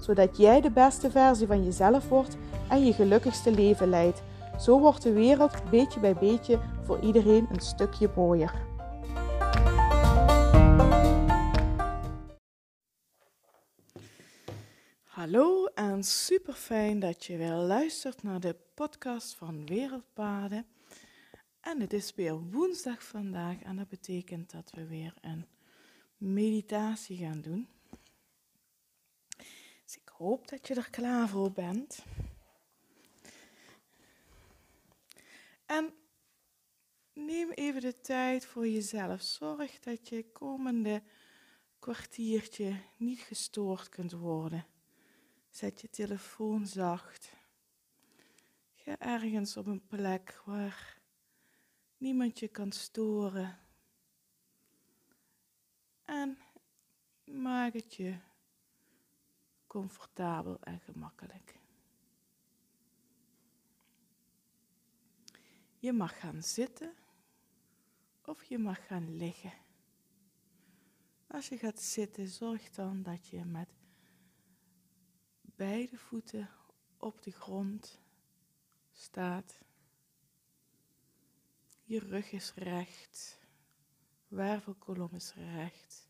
zodat jij de beste versie van jezelf wordt en je gelukkigste leven leidt. Zo wordt de wereld beetje bij beetje voor iedereen een stukje mooier. Hallo en super fijn dat je weer luistert naar de podcast van Wereldpaden. En het is weer woensdag vandaag en dat betekent dat we weer een meditatie gaan doen. Dus ik hoop dat je er klaar voor bent. En neem even de tijd voor jezelf. Zorg dat je komende kwartiertje niet gestoord kunt worden. Zet je telefoon zacht. Ga ergens op een plek waar niemand je kan storen. En maak het je comfortabel en gemakkelijk. Je mag gaan zitten of je mag gaan liggen. Als je gaat zitten, zorg dan dat je met beide voeten op de grond staat. Je rug is recht, wervelkolom is recht.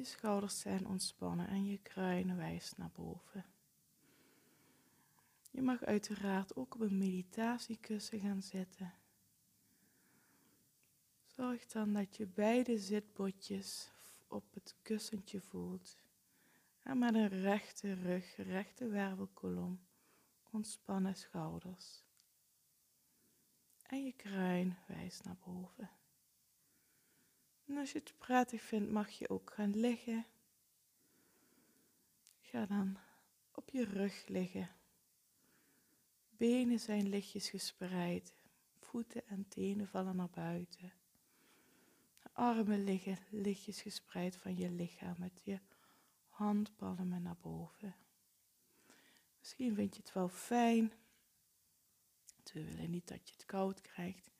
Je schouders zijn ontspannen en je kruin wijst naar boven. Je mag uiteraard ook op een meditatiekussen gaan zitten. Zorg dan dat je beide zitbotjes op het kussentje voelt. En met een rechte rug, rechte wervelkolom, ontspannen schouders. En je kruin wijst naar boven. En als je het prettig vindt, mag je ook gaan liggen. Ga dan op je rug liggen. Benen zijn lichtjes gespreid. Voeten en tenen vallen naar buiten. Armen liggen lichtjes gespreid van je lichaam met je handpalmen naar boven. Misschien vind je het wel fijn. We willen niet dat je het koud krijgt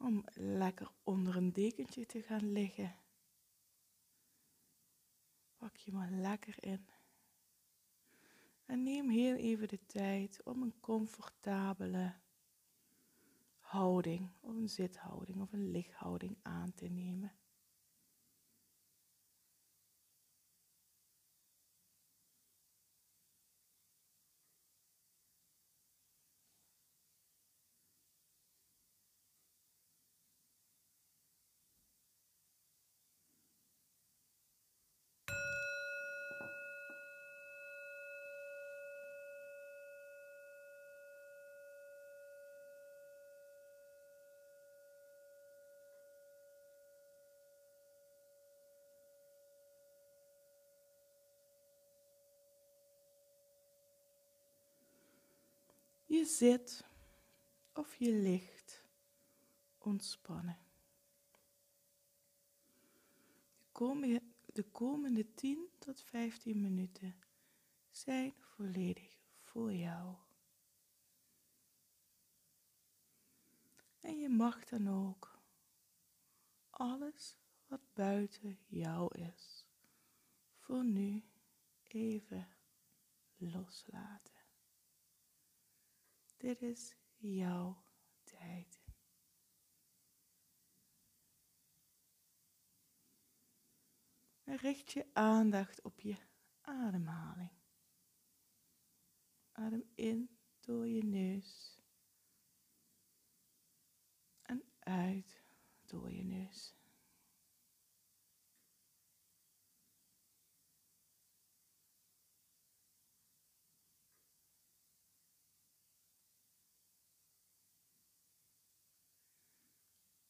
om lekker onder een dekentje te gaan liggen. Pak je maar lekker in. En neem heel even de tijd om een comfortabele houding, of een zithouding of een lichthouding aan te nemen. Je zit of je ligt ontspannen. De komende 10 tot 15 minuten zijn volledig voor jou. En je mag dan ook alles wat buiten jou is, voor nu even loslaten. Dit is jouw tijd. Richt je aandacht op je ademhaling. Adem in door je neus en uit door je neus.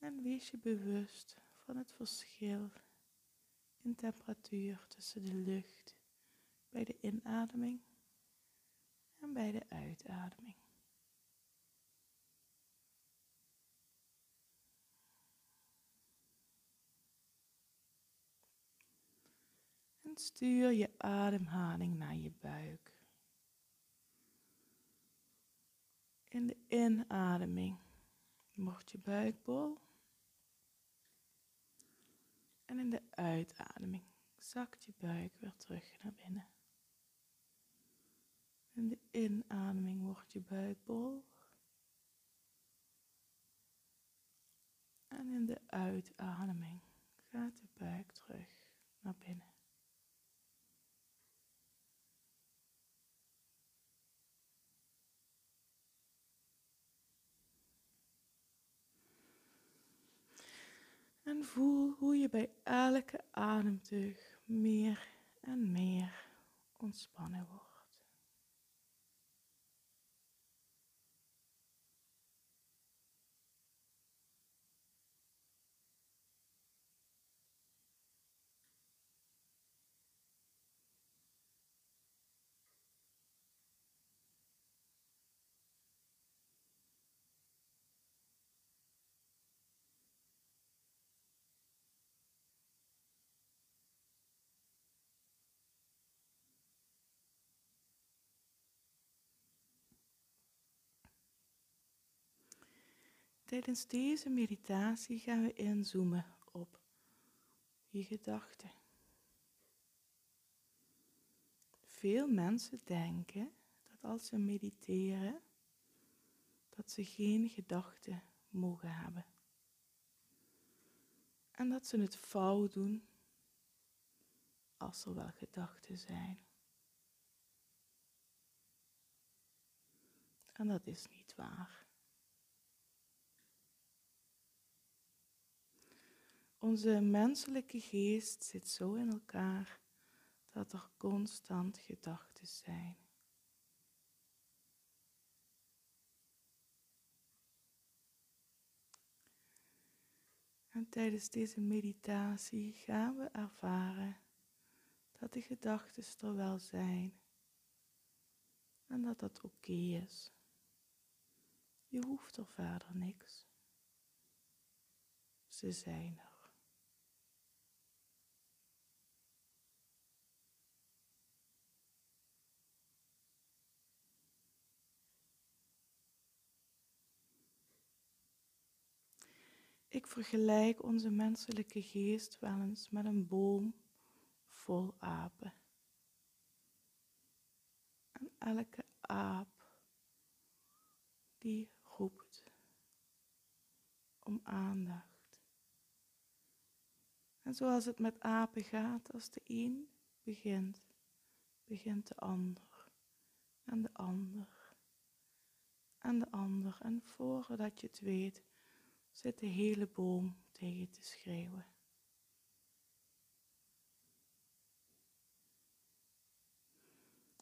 En wees je bewust van het verschil in temperatuur tussen de lucht bij de inademing en bij de uitademing. En stuur je ademhaling naar je buik. In de inademing wordt je buik bol. En in de uitademing zakt je buik weer terug naar binnen. In de inademing wordt je buik bol. En in de uitademing gaat de buik terug naar binnen. En voel hoe je bij elke ademteug meer en meer ontspannen wordt. Tijdens deze meditatie gaan we inzoomen op je gedachten. Veel mensen denken dat als ze mediteren, dat ze geen gedachten mogen hebben. En dat ze het fout doen als er wel gedachten zijn. En dat is niet waar. Onze menselijke geest zit zo in elkaar dat er constant gedachten zijn. En tijdens deze meditatie gaan we ervaren dat de gedachten er wel zijn en dat dat oké is. Je hoeft er verder niks. Ze zijn er. Ik vergelijk onze menselijke geest wel eens met een boom vol apen. En elke aap die roept om aandacht. En zoals het met apen gaat, als de een begint, begint de ander en de ander en de ander. En voordat je het weet, zit de hele boom tegen te schreeuwen.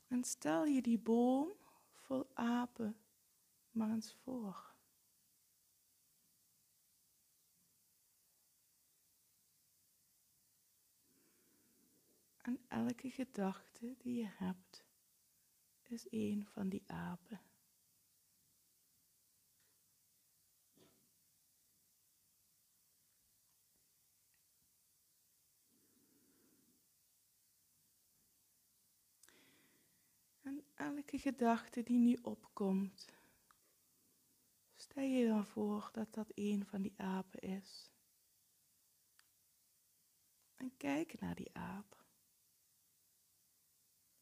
En stel je die boom vol apen maar eens voor. En elke gedachte die je hebt, is een van die apen. Elke gedachte die nu opkomt, stel je dan voor dat dat een van die apen is. En kijk naar die aap.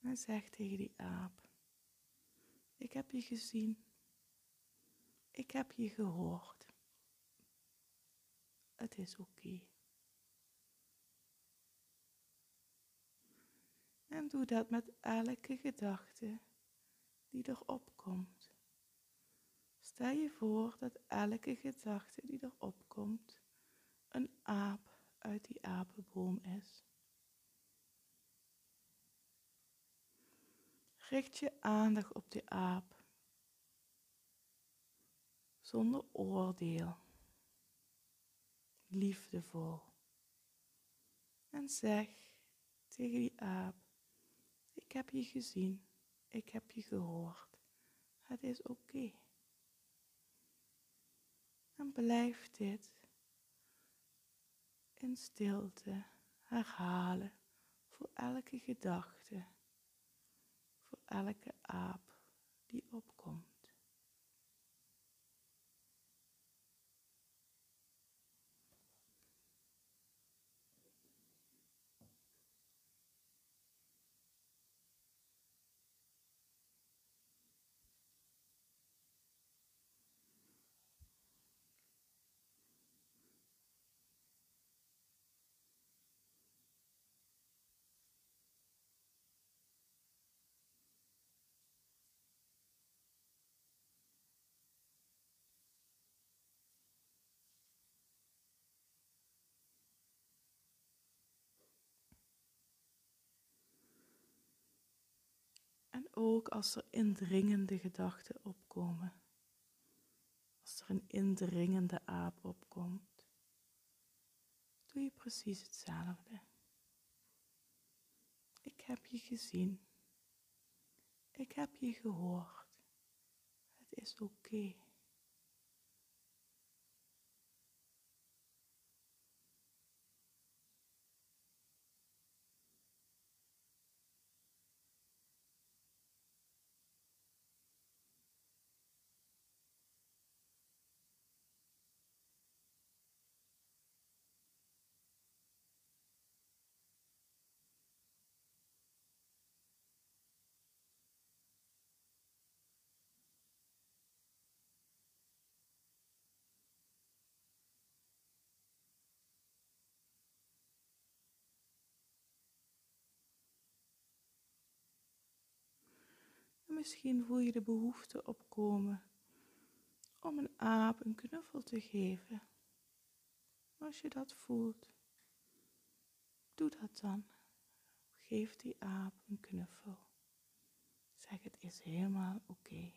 En zeg tegen die aap, ik heb je gezien. Ik heb je gehoord. Het is oké. En doe dat met elke gedachte die erop komt. Stel je voor dat elke gedachte die erop komt een aap uit die apenboom is. Richt je aandacht op de aap zonder oordeel, liefdevol. En zeg tegen die aap, ik heb je gezien. Ik heb je gehoord. Het is oké. En blijf dit in stilte herhalen voor elke gedachte, voor elke aap die opkomt. Ook als er indringende gedachten opkomen. Als er een indringende aap opkomt, doe je precies hetzelfde. Ik heb je gezien. Ik heb je gehoord. Het is oké. Misschien voel je de behoefte opkomen om een aap een knuffel te geven. Als je dat voelt, doe dat dan. Geef die aap een knuffel. Zeg het is helemaal oké.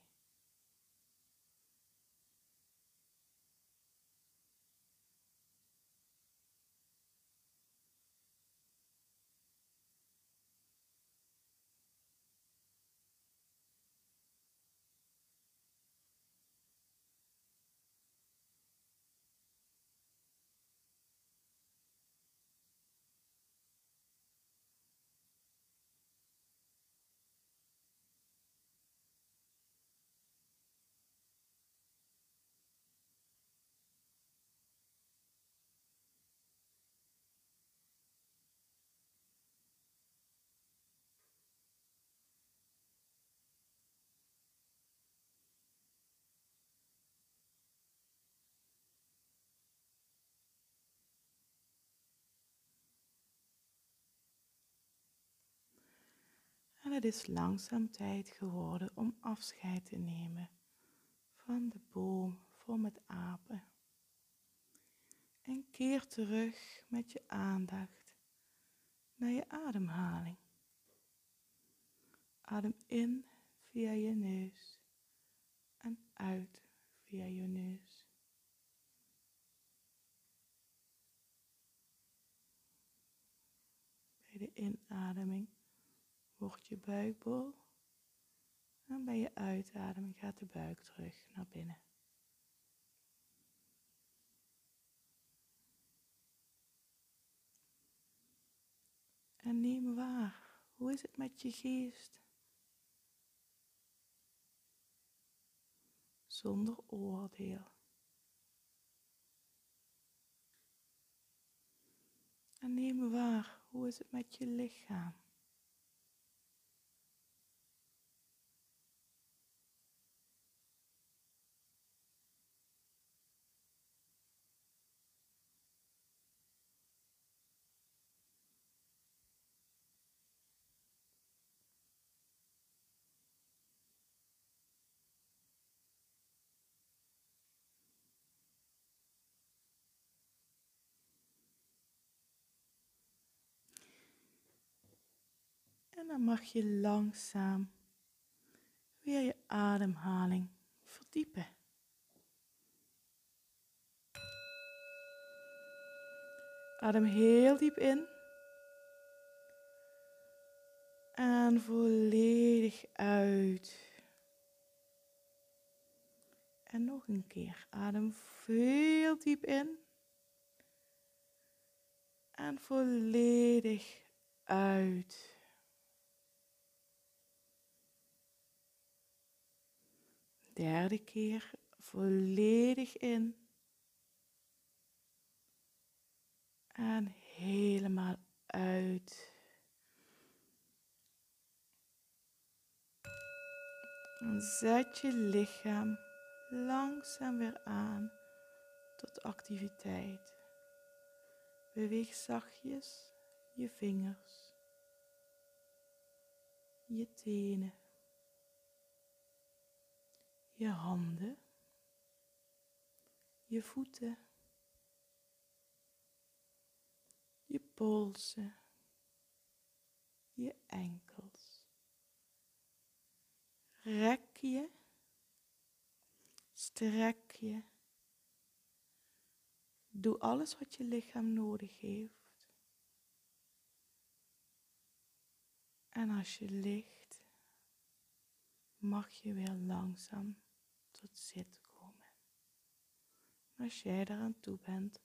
Het is langzaam tijd geworden om afscheid te nemen van de boom vol met apen. En keer terug met je aandacht naar je ademhaling. Adem in via je neus en uit via je neus. Bij de inademing wordt je buik bol. En bij je uitademing gaat de buik terug naar binnen. En neem waar, hoe is het met je geest? Zonder oordeel. En neem waar, hoe is het met je lichaam? En dan mag je langzaam weer je ademhaling verdiepen. Adem heel diep in. En volledig uit. En nog een keer. Adem veel diep in. En volledig uit. Derde keer volledig in. En helemaal uit. En zet je lichaam langzaam weer aan tot activiteit. Beweeg zachtjes je vingers, je tenen, je handen, je voeten, je polsen, je enkels. Rek je, strek je. Doe alles wat je lichaam nodig heeft. En als je ligt, mag je weer langzaam tot zitten komen. Als jij eraan toe bent,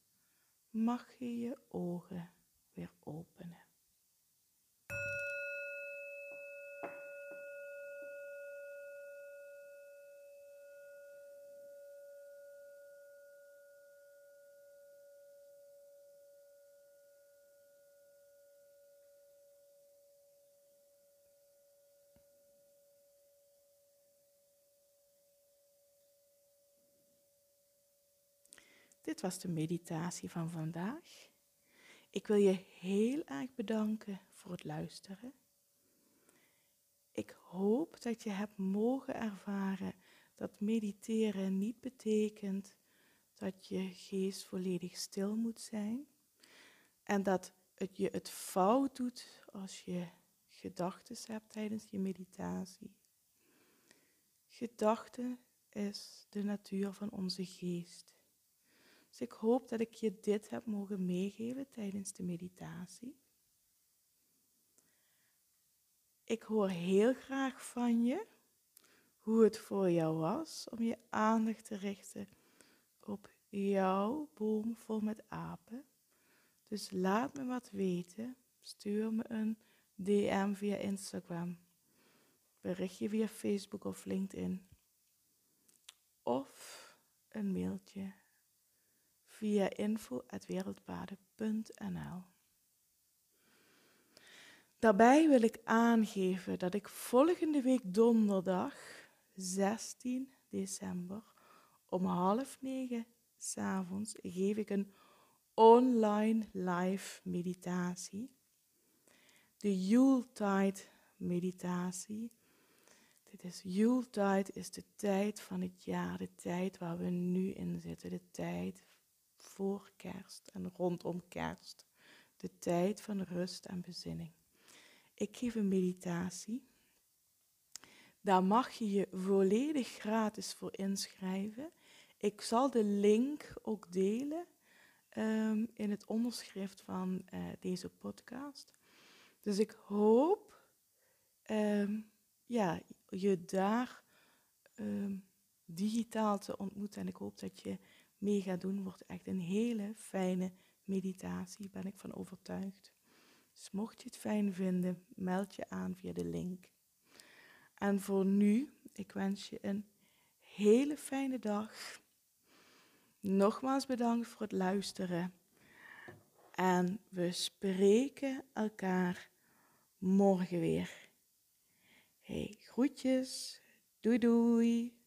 mag je je ogen weer openen. Dit was de meditatie van vandaag. Ik wil je heel erg bedanken voor het luisteren. Ik hoop dat je hebt mogen ervaren dat mediteren niet betekent dat je geest volledig stil moet zijn en dat het je het fout doet als je gedachten hebt tijdens je meditatie. Gedachten is de natuur van onze geest. Dus ik hoop dat ik je dit heb mogen meegeven tijdens de meditatie. Ik hoor heel graag van je hoe het voor jou was om je aandacht te richten op jouw boom vol met apen. Dus laat me wat weten. Stuur me een DM via Instagram. Berichtje via Facebook of LinkedIn. Of een mailtje via info.wereldpaden.nl. Daarbij wil ik aangeven dat ik volgende week donderdag 16 december om half negen s'avonds geef ik een online live meditatie. De Yuletide meditatie. Dit is Yuletide is de tijd van het jaar, de tijd waar we nu in zitten, de tijd voor kerst en rondom kerst. De tijd van rust en bezinning. Ik geef een meditatie. Daar mag je je volledig gratis voor inschrijven. Ik zal de link ook delen um, in het onderschrift van uh, deze podcast. Dus ik hoop um, ja, je daar um, digitaal te ontmoeten. En ik hoop dat je mee gaat doen, wordt echt een hele fijne meditatie, ben ik van overtuigd. Dus mocht je het fijn vinden, meld je aan via de link. En voor nu, ik wens je een hele fijne dag. Nogmaals bedankt voor het luisteren. En we spreken elkaar morgen weer. Hey, groetjes. Doei doei.